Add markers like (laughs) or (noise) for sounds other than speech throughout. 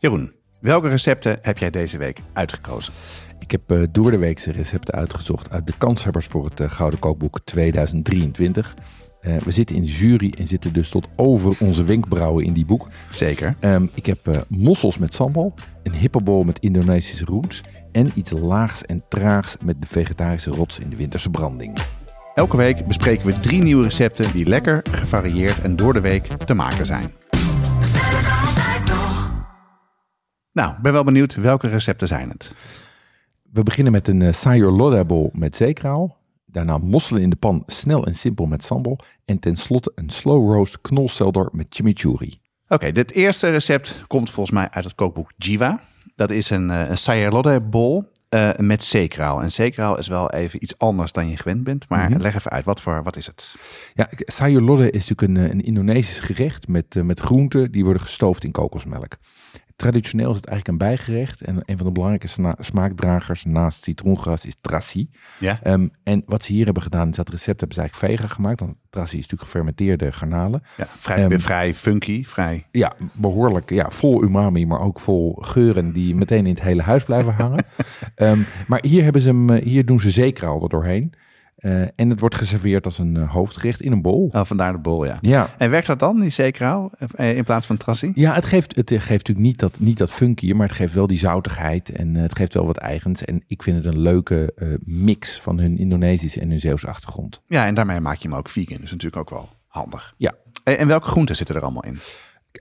Jeroen, welke recepten heb jij deze week uitgekozen? Ik heb uh, door de weekse recepten uitgezocht uit de kanshebbers voor het uh, Gouden Kookboek 2023. Uh, we zitten in de jury en zitten dus tot over onze wenkbrauwen in die boek. Zeker. Um, ik heb mossels met sambal, een hipperbol met Indonesische roots en iets laags en traags met de vegetarische rots in de winterse branding. Elke week bespreken we drie nieuwe recepten die lekker, gevarieerd en door de week te maken zijn. Nou, ben wel benieuwd welke recepten zijn het. We beginnen met een uh, sayur lodeh bowl met zeekraal. Daarna mosselen in de pan, snel en simpel met sambal. En tenslotte een slow roast knolselder met chimichurri. Oké, dit eerste recept komt volgens mij uit het kookboek Jiva. Dat is een, uh, een sayur bowl uh, met zeekraal. En zeekraal is wel even iets anders dan je gewend bent. Maar mm -hmm. leg even uit, wat, voor, wat is het? Ja, sayur lodeh is natuurlijk een, een Indonesisch gerecht met, uh, met groenten die worden gestoofd in kokosmelk. Traditioneel is het eigenlijk een bijgerecht. En een van de belangrijke smaakdragers naast citroengras is trassi. Ja. Um, en wat ze hier hebben gedaan, is dat recept hebben ze eigenlijk vegan gemaakt. Want trassi is natuurlijk gefermenteerde garnalen. Ja, vrij, um, vrij funky, vrij... Ja, behoorlijk. Ja, vol umami, maar ook vol geuren die meteen in het hele huis blijven hangen. um, (laughs) maar hier, hebben ze hem, hier doen ze zeekraal er doorheen. Uh, en het wordt geserveerd als een uh, hoofdgerecht in een bol. Oh, vandaar de bol, ja. ja. En werkt dat dan, die zeekraal, in plaats van trassie? Ja, het geeft, het geeft natuurlijk niet dat, niet dat funky, maar het geeft wel die zoutigheid en uh, het geeft wel wat eigens. En ik vind het een leuke mix van hun Indonesische en hun Zeeuwse achtergrond. Ja, en daarmee maak je hem ook vegan, dus natuurlijk ook wel handig. Ja. En, en welke groenten zitten er allemaal in?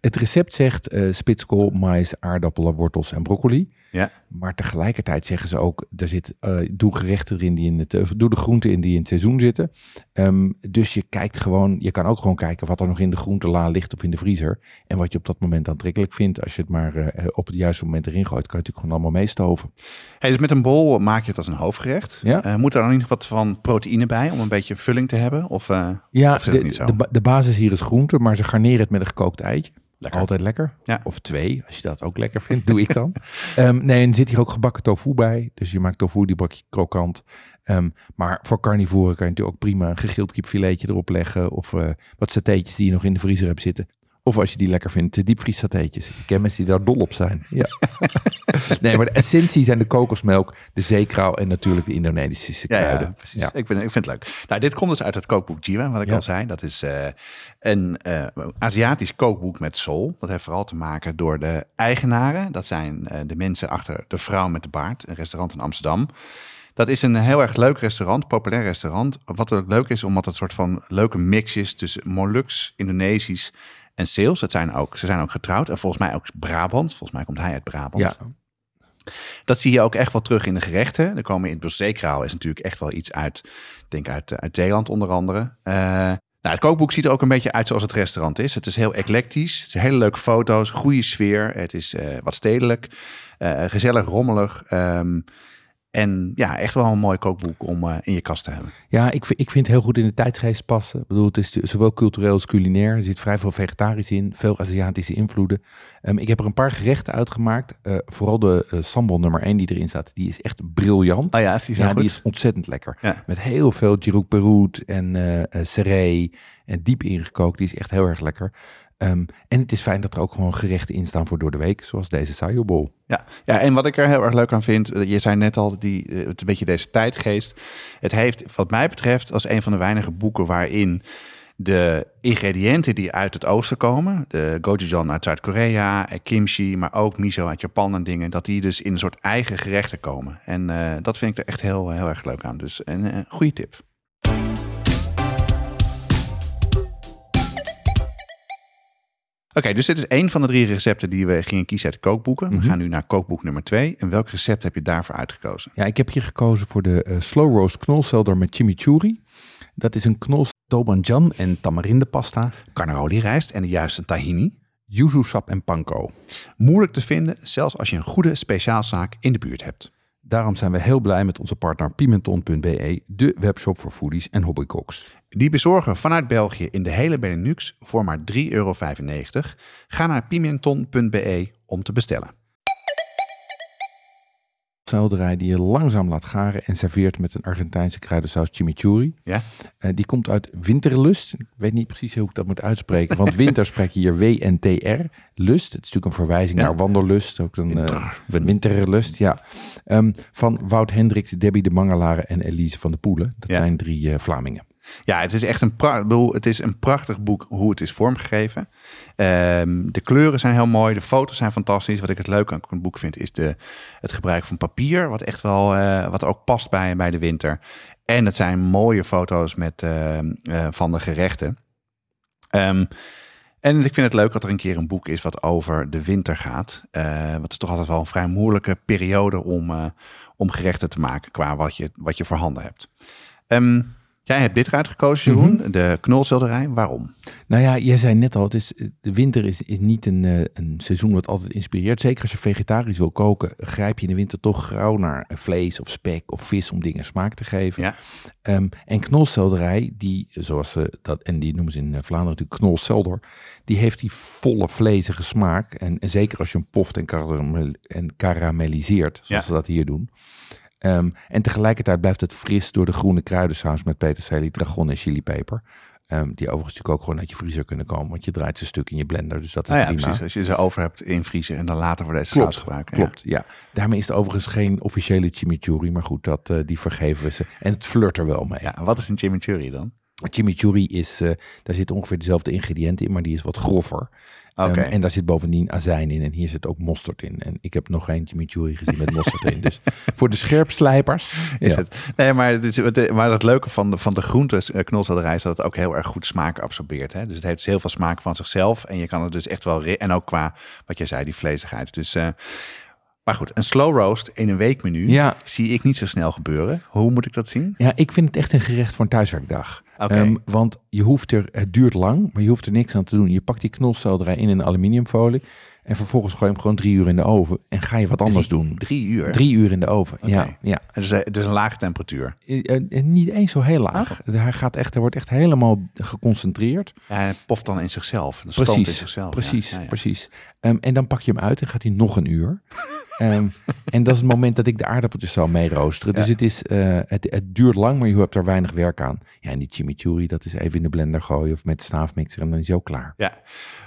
Het recept zegt spitskool, mais, aardappelen, wortels en broccoli. Ja. Maar tegelijkertijd zeggen ze ook, er zit, uh, doe gerechten erin die in het, uh, doe de groenten in die in het seizoen zitten. Um, dus je kijkt gewoon, je kan ook gewoon kijken wat er nog in de groentela ligt of in de vriezer. En wat je op dat moment aantrekkelijk vindt. Als je het maar uh, op het juiste moment erin gooit, kan je natuurlijk gewoon allemaal meestoven. Hey, dus met een bol maak je het als een hoofdgerecht. Ja. moet er dan niet wat van proteïne bij om een beetje vulling te hebben? Of, ja, of de, niet zo? de, de basis hier is groente, maar ze garneren het met een gekookt eitje. Lekker. Altijd lekker. Ja. Of twee, als je dat ook lekker vindt, doe ik dan. um, (laughs) nee, en zit hier ook gebakken tofu bij. Dus je maakt tofu, die bak je krokant. Um, maar voor carnivoren kan je natuurlijk ook prima een gegild kipfiletje erop leggen. Of uh, wat satéetjes die je nog in de vriezer hebt zitten. Of als je die lekker vindt, de diepvriessatéetjes. Ik ken mensen die daar dol op zijn. Ja. (laughs) nee, maar de essentie zijn de kokosmelk, de zeekraal en natuurlijk de Indonesische kruiden. Ja, ja precies. Ja. Ik, vind, ik vind het leuk. Nou, dit komt dus uit het kookboek Jiwa, wat ik al zei. Dat is uh, een uh, Aziatisch kookboek met soul. Dat heeft vooral te maken door de eigenaren. Dat zijn uh, de mensen achter De Vrouw met de Baard, een restaurant in Amsterdam. Dat is een heel erg leuk restaurant, populair restaurant. Wat ook leuk is, omdat het een soort van leuke mix is tussen Molux, Indonesisch en Zeeuws. Het zijn ook, ze zijn ook getrouwd en volgens mij ook Brabant. Volgens mij komt hij uit Brabant. Ja, Dat zie je ook echt wel terug in de gerechten. Er komen in het zeekraal is natuurlijk echt wel iets uit, denk uit, uit Zeeland onder andere. Uh, nou, het kookboek ziet er ook een beetje uit zoals het restaurant is. Het is heel eclectisch. Het zijn hele leuke foto's, goede sfeer. Het is uh, wat stedelijk, uh, gezellig, rommelig. Um, en ja, echt wel een mooi kookboek om uh, in je kast te hebben. Ja, ik, ik vind het heel goed in de tijdsgeest passen. Ik bedoel, het is zowel cultureel als culinair. Er zit vrij veel vegetarisch in, veel Aziatische invloeden. Um, ik heb er een paar gerechten uitgemaakt. Uh, vooral de uh, sambal nummer 1 die erin staat, die is echt briljant. Oh ja, is die, ja, die is ontzettend lekker. Ja. Met heel veel girouk perout en uh, seree en diep ingekookt. Die is echt heel erg lekker. Um, en het is fijn dat er ook gewoon gerechten in staan voor door de week, zoals deze sayurbol. Ja, ja, en wat ik er heel erg leuk aan vind, je zei net al, die, het een beetje deze tijdgeest. Het heeft, wat mij betreft, als een van de weinige boeken waarin de ingrediënten die uit het oosten komen, de gochujang uit Zuid-Korea, kimchi, maar ook miso uit Japan en dingen, dat die dus in een soort eigen gerechten komen. En uh, dat vind ik er echt heel, heel erg leuk aan. Dus een, een goede tip. Okay, dus dit is één van de drie recepten die we gingen kiezen uit de kookboeken. Mm -hmm. We gaan nu naar kookboek nummer twee. En welk recept heb je daarvoor uitgekozen? Ja, ik heb hier gekozen voor de uh, slow roast knolselder met chimichurri. Dat is een knol tobanjan en tamarindepasta. Carnaroli rijst en de juiste tahini. Yuzu sap en panko. Moeilijk te vinden, zelfs als je een goede speciaalzaak in de buurt hebt. Daarom zijn we heel blij met onze partner Pimenton.be, de webshop voor foodies en hobbycooks. Die bezorgen vanuit België in de hele Benelux voor maar 3,95 euro. Ga naar pimenton.be om te bestellen. Selderij die je langzaam laat garen en serveert met een Argentijnse kruidensaus chimichurri. Ja? Eh, die komt uit Winterlust. Ik weet niet precies hoe ik dat moet uitspreken, want (laughs) winter spreek je hier W-N-T-R. Lust, het is natuurlijk een verwijzing Ja. naar wanderlust. Ook een eh, winterlust, ja. Ehm, van Wout Hendricks, Debbie de Mangelaren en Elise van de Poelen. Dat Ja. zijn drie eh, Vlamingen. Ja, het is echt een, pra- het is een prachtig boek hoe het is vormgegeven. Ehm, de kleuren zijn heel mooi, de foto's zijn fantastisch. Wat ik het leuke aan het boek vind, is de, het gebruik van papier. Wat echt wel, eh, wat ook past bij, bij de winter. En het zijn mooie foto's met, ehm, eh, van de gerechten. Ehm, en ik vind het leuk dat er een keer een boek is wat over de winter gaat. Eh wat is toch altijd wel een vrij moeilijke periode om, eh, om gerechten te maken qua wat je, wat je voorhanden hebt. Ehm, jij hebt dit eruit gekozen, Jeroen, de knolselderij. Waarom? Nou ja, jij zei net al, het is, de winter is, is niet een, eh, een seizoen wat altijd inspireert. Zeker als je vegetarisch wil koken, grijp je in de winter toch gauw naar vlees of spek of vis om dingen smaak te geven. Ja. Ehm, en knolselderij, die, zoals ze dat, en die noemen ze in eh, Vlaanderen natuurlijk knolselder, die heeft die volle vlezige smaak. En, en zeker als je hem poft en, karamel, en karamelliseert, zoals Ja. we dat hier doen. Ehm, en tegelijkertijd blijft het fris door de groene kruidensaus met peterselie, dragon en chilipeper. Ehm, die overigens natuurlijk ook gewoon uit je vriezer kunnen komen, want je draait ze stuk in je blender, dus dat is Nou ja, prima. precies. Als je ze over hebt invriezen en dan later voor deze Klopt, saus gebruiken. Klopt, ja. Daarmee is het overigens geen officiële chimichurri, maar goed, dat, eh, die vergeven we ze. En het flirt er wel mee. Ja, wat is een chimichurri dan? Chimichurri is, eh, daar zitten ongeveer dezelfde ingrediënten in, maar die is wat groffer. Oké. Ehm, en daar zit bovendien azijn in en hier zit ook mosterd in. En ik heb nog geen chimichurri gezien met mosterd in. Dus (laughs) voor de scherpslijpers. Is ja. het? Nee, maar, het is, maar het leuke van de, van de groentes eh, knolselderij is dat het ook heel erg goed smaak absorbeert. Hè? Dus het heeft heel veel smaak van zichzelf. En je kan het dus echt wel... En ook qua, wat jij zei, die vlezigheid. Dus, eh, maar goed, een slow roast in een weekmenu Ja. zie ik niet zo snel gebeuren. Hoe moet ik dat zien? Ja, ik vind het echt een gerecht voor een thuiswerkdag. Ehm, want je hoeft er, het duurt lang, maar je hoeft er niks aan te doen. Je pakt die knolselderij in een aluminiumfolie en vervolgens gooi je hem gewoon drie uur in de oven en ga je wat anders doen. Drie uur. Drie uur in de oven, ja. ja. Dus, eh, dus een lage temperatuur. Eh, eh, niet eens zo heel laag. Hij, gaat echt, hij wordt echt helemaal geconcentreerd. Ja, hij poft dan in zichzelf. Dan stoomt in Precies, zichzelf. precies, Ja, ja, ja. precies. Ehm, en dan pak je hem uit en gaat hij nog een uur. Ehm, en dat is het moment dat ik de aardappeltjes zal mee roosteren. Dus het, is, eh, het, het duurt lang, maar je hebt er weinig werk aan. Ja, en die chimichurri, dat is even in de blender gooien of met de staafmixer en dan is hij ook klaar. Ja,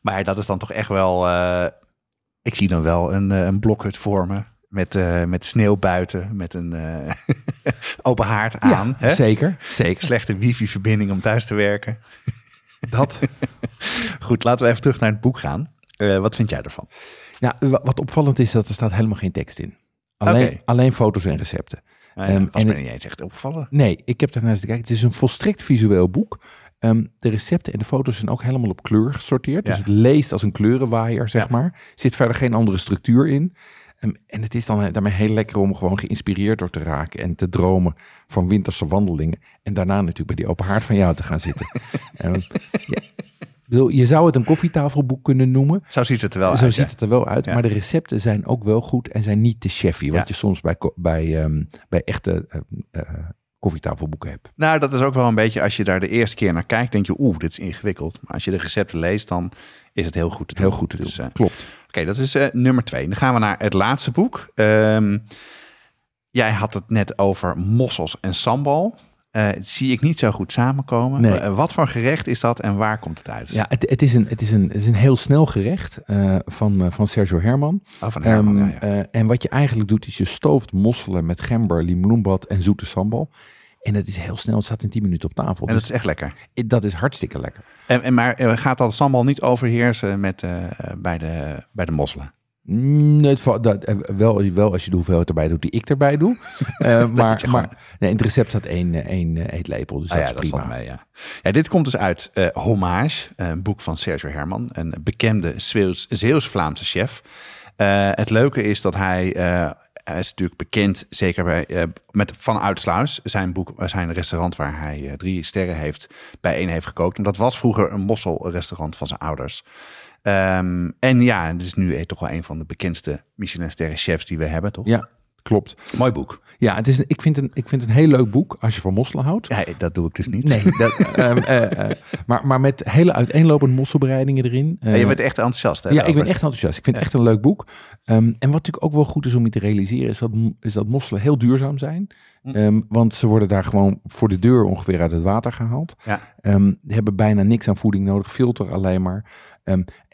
maar dat is dan toch echt wel. eh, ik zie dan wel een, eh, een blokhut vormen. Met, met sneeuw buiten, met een eh, (laughs) open haard aan. ja, hè? zeker, zeker. Slechte wifi-verbinding om thuis te werken. Dat. (laughs) Goed, laten we even terug naar het boek gaan. Wat vind jij ervan? Ja, wa- wat opvallend is dat er staat helemaal geen tekst in. Alleen, alleen foto's en recepten. Nou ja, Ehm, was en me het- niet eens echt opgevallen. Nee, ik heb daarnaast gekeken. Het is een volstrekt visueel boek. Ehm, de recepten en de foto's zijn ook helemaal op kleur gesorteerd. Dus het leest als een kleurenwaaier, zeg Ja. maar. Zit verder geen andere structuur in. Ehm, en het is dan eh, daarmee heel lekker om gewoon geïnspireerd door te raken en te dromen van winterse wandelingen. En daarna natuurlijk bij die open haard van jou te gaan zitten. (laughs) Ehm, ja. Bedoel, je zou het een koffietafelboek kunnen noemen. Zo ziet het er wel Zo uit. ziet ja. het er wel uit. Ja. Maar de recepten zijn ook wel goed en zijn niet te chefy. Wat Ja. je soms bij, bij, ehm, bij echte eh, koffietafelboeken hebt. Nou, dat is ook wel een beetje, als je daar de eerste keer naar kijkt, denk je, oeh, dit is ingewikkeld. Maar als je de recepten leest, dan is het heel goed te doen. Heel goed te doen. Dus, eh, Klopt. Oké, dat is nummer twee. Dan gaan we naar het laatste boek. Ehm, jij had het net over mossels en sambal. Dat zie ik niet zo goed samenkomen. Nee. Eh, wat voor gerecht is dat en waar komt het uit? Ja, het, het, is, een, het, is, een, het is een heel snel gerecht eh, van, van Sergio Herman. Oh, van Herman, Ehm, ja, ja. eh, en wat je eigenlijk doet, is je stooft mosselen met gember, limoenbad en zoete sambal. En het is heel snel, het staat in 10 minuten op tafel. En dat Dus is echt lekker. dat is hartstikke lekker. En, en maar gaat dat sambal niet overheersen met, bij, de, bij de mosselen? Het, va- dat, eh, wel, wel als je de hoeveelheid erbij doet die ik erbij doe. (laughs) Eh, maar maar nee, in het recept staat één, eh, één eetlepel, dus Ah dat ja, is prima. mee, ja. ja, dit komt dus uit Hommage, een boek van Sergio Herman, een bekende Zeeuws- Zeeuws-Vlaamse chef. Het leuke is dat hij, hij is natuurlijk bekend, zeker bij, met Van Uitsluis, zijn, boek, zijn restaurant waar hij drie sterren heeft, bij één heeft gekookt. En dat was vroeger een mosselrestaurant van zijn ouders. Ehm, en ja, het is nu eh, toch wel een van de bekendste Michelin-sterren chefs die we hebben, toch? Ja, Klopt. Mooi boek. Ja, het is, ik, vind een, ik vind het een heel leuk boek als je van mosselen houdt. Ja, dat doe ik dus niet. Nee, dat, (laughs) ehm, eh, eh, maar, maar met hele uiteenlopende mosselbereidingen erin. Ja, je Eh, bent echt enthousiast. Hè, ja, ik ben echt enthousiast. Ik vind het echt een leuk boek. Ehm, en wat natuurlijk ook wel goed is om je te realiseren, is dat, is dat mosselen heel duurzaam zijn. Hm. Want ze worden daar gewoon voor de deur ongeveer uit het water gehaald. Ja. Hebben bijna niks aan voeding nodig, filter alleen maar.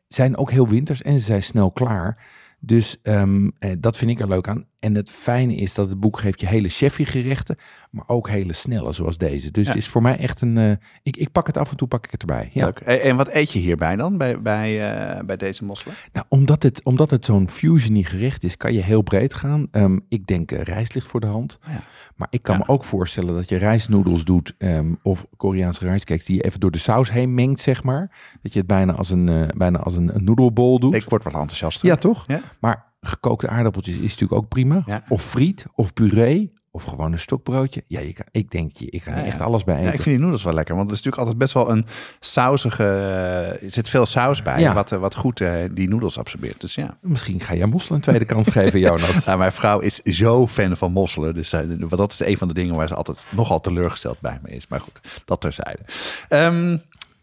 Zijn ook heel winters en ze zijn snel klaar. Dus ehm, eh, dat vind ik er leuk aan. En het fijne is dat het boek geeft je hele chefy gerechten, maar ook hele snelle zoals deze. Dus Ja. het is voor mij echt een... eh, ik, ik pak het af en toe, pak ik het erbij. Ja. Leuk. En en wat eet je hierbij dan, bij, bij, eh, bij deze mosselen? Nou, omdat het, omdat het zo'n fusiony gerecht is, kan je heel breed gaan. Ehm, ik denk eh, rijst ligt voor de hand. Ja. Maar ik kan Ja. me ook voorstellen dat je rijstnoedels doet ehm, of Koreaanse rijstcakes die je even door de saus heen mengt, zeg maar. Dat je het bijna als een, eh, bijna als een, een noedelbol doet. Ik word wat enthousiast. ja, toch? Ja. Maar gekookte aardappeltjes is natuurlijk ook prima. Ja. Of friet, of puree, of gewoon een stokbroodje. Ja, je kan, ik denk, je, ik kan er Ja, echt alles bij Ja, eten. ik vind die noedels wel lekker, want het is natuurlijk altijd best wel een sausige... eh, Er zit veel saus bij, Ja. wat, eh, wat goed eh, die noedels absorbeert. Dus ja. Misschien ga jij mosselen een tweede kans geven, Jonas. (laughs) Nou, mijn vrouw is zo fan van mosselen. Dus eh, dat is een van de dingen waar ze altijd nogal teleurgesteld bij me is. Maar goed, dat terzijde. Ehm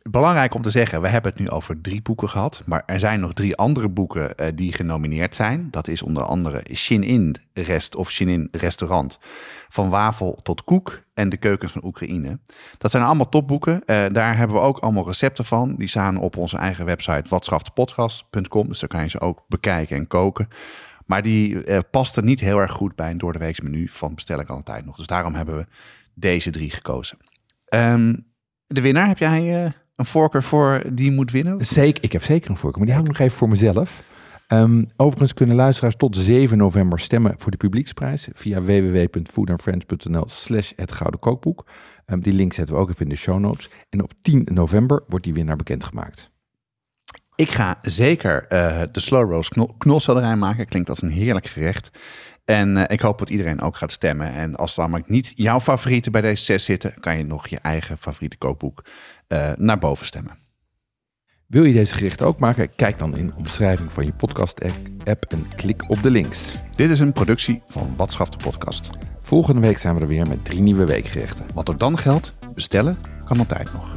belangrijk om te zeggen, we hebben het nu over drie boeken gehad. Maar er zijn nog drie andere boeken eh, die genomineerd zijn. Dat is onder andere Shin-In Rest of Shin-In Restaurant. Van wafel tot koek en de keukens van Oekraïne. Dat zijn allemaal topboeken. Eh, daar hebben we ook allemaal recepten van. Die staan op onze eigen website watschaftepodcast.com. Dus daar kan je ze ook bekijken en koken. Maar die eh, paste niet heel erg goed bij een doordeweeks menu van bestel ik altijd nog. Dus daarom hebben we deze drie gekozen. Ehm, de winnaar, heb jij een voorkeur voor die moet winnen? Zeker, ik heb zeker een voorkeur, maar die hou ik nog even voor mezelf. Ehm, overigens kunnen luisteraars tot 7 november stemmen voor de publieksprijs via www.foodandfriends.nl slash het Gouden Kookboek. Ehm, die link zetten we ook even in de show notes. En op 10 november wordt die winnaar bekendgemaakt. Ik ga zeker eh, de slow roast knol knolselderij maken. Klinkt als een heerlijk gerecht. En eh, ik hoop dat iedereen ook gaat stemmen. En als dan maar niet jouw favorieten bij deze zes zitten, kan je nog je eigen favoriete kookboek eh, naar boven stemmen. Wil je deze gerechten ook maken? Kijk dan in de omschrijving van je podcast-app en klik op de links. Dit is een productie van Watschaf de Podcast. Volgende week zijn we er weer met drie nieuwe weekgerechten. Wat ook dan geldt, bestellen kan altijd nog.